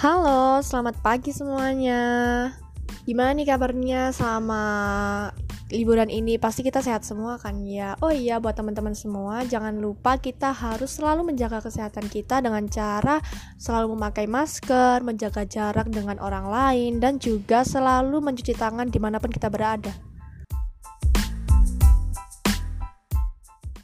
Halo, selamat pagi semuanya. Gimana nih kabarnya selama liburan ini? Pasti kita sehat semua kan ya. Oh iya, buat teman-teman semua, jangan lupa kita harus selalu menjaga kesehatan kita dengan cara selalu memakai masker, menjaga jarak dengan orang lain, dan juga selalu mencuci tangan di mana pun kita berada.